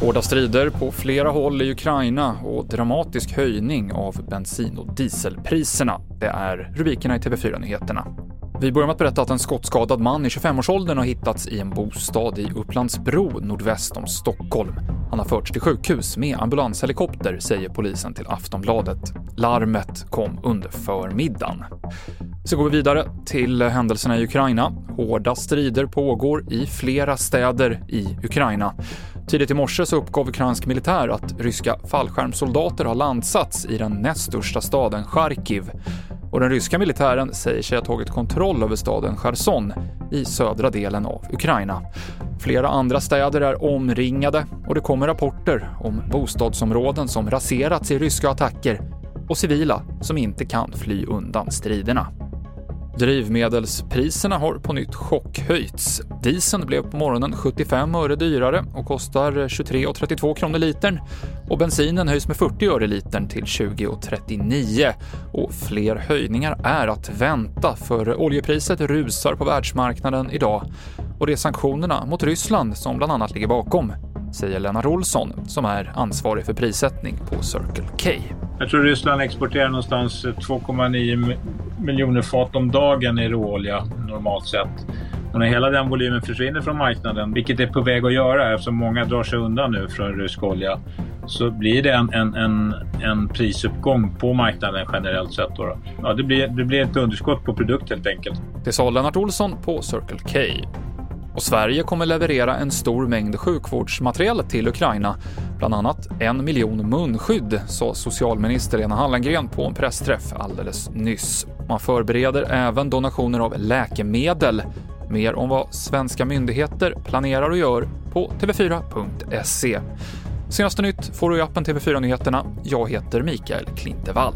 Hårda strider på flera håll i Ukraina och dramatisk höjning av bensin och dieselpriserna. Det är rubrikerna i TV4-nyheterna. Vi börjar med att berätta att en skottskadad man i 25-årsåldern har hittats i en bostad i Upplandsbro nordväst om Stockholm. Han har förts till sjukhus med ambulanshelikopter, säger polisen till Aftonbladet. Larmet kom under förmiddagen. Så går vi vidare till händelserna i Ukraina. Hårda strider pågår i flera städer i Ukraina. Tidigt i morse så uppgav ukrainsk militär att ryska fallskärmssoldater har landsats i den näst största staden Charkiv. Och den ryska militären säger sig ha tagit kontroll över staden Cherson i södra delen av Ukraina. Flera andra städer är omringade och det kommer rapporter om bostadsområden som raserats i ryska attacker och civila som inte kan fly undan striderna. Drivmedelspriserna har på nytt chockhöjts. Dieseln blev på morgonen 75 öre dyrare och kostar 23,32 kronor litern och bensinen höjs med 40 öre litern till 20,39 och fler höjningar är att vänta för oljepriset rusar på världsmarknaden idag och det är sanktionerna mot Ryssland som bland annat ligger bakom, säger Lennart Olsson som är ansvarig för prissättning på Circle K. Jag tror Ryssland exporterar någonstans 2,9 miljoner fat om dagen i råolja normalt sett. Och när hela den volymen försvinner från marknaden, vilket är på väg att göra eftersom många drar sig undan nu från rysk olja, så blir det en, en, en, en prisuppgång på marknaden generellt sett. Då. Ja, det, blir, det blir ett underskott på produkt helt enkelt. Det sa Lennart Olsson på Circle K. Och Sverige kommer leverera en stor mängd sjukvårdsmaterial till Ukraina, bland annat en miljon munskydd, sa socialminister Lena Hallengren på en pressträff alldeles nyss. Man förbereder även donationer av läkemedel. Mer om vad svenska myndigheter planerar och gör på tv4.se. Senaste nytt får du i appen TV4 Nyheterna. Jag heter Mikael Klintevall.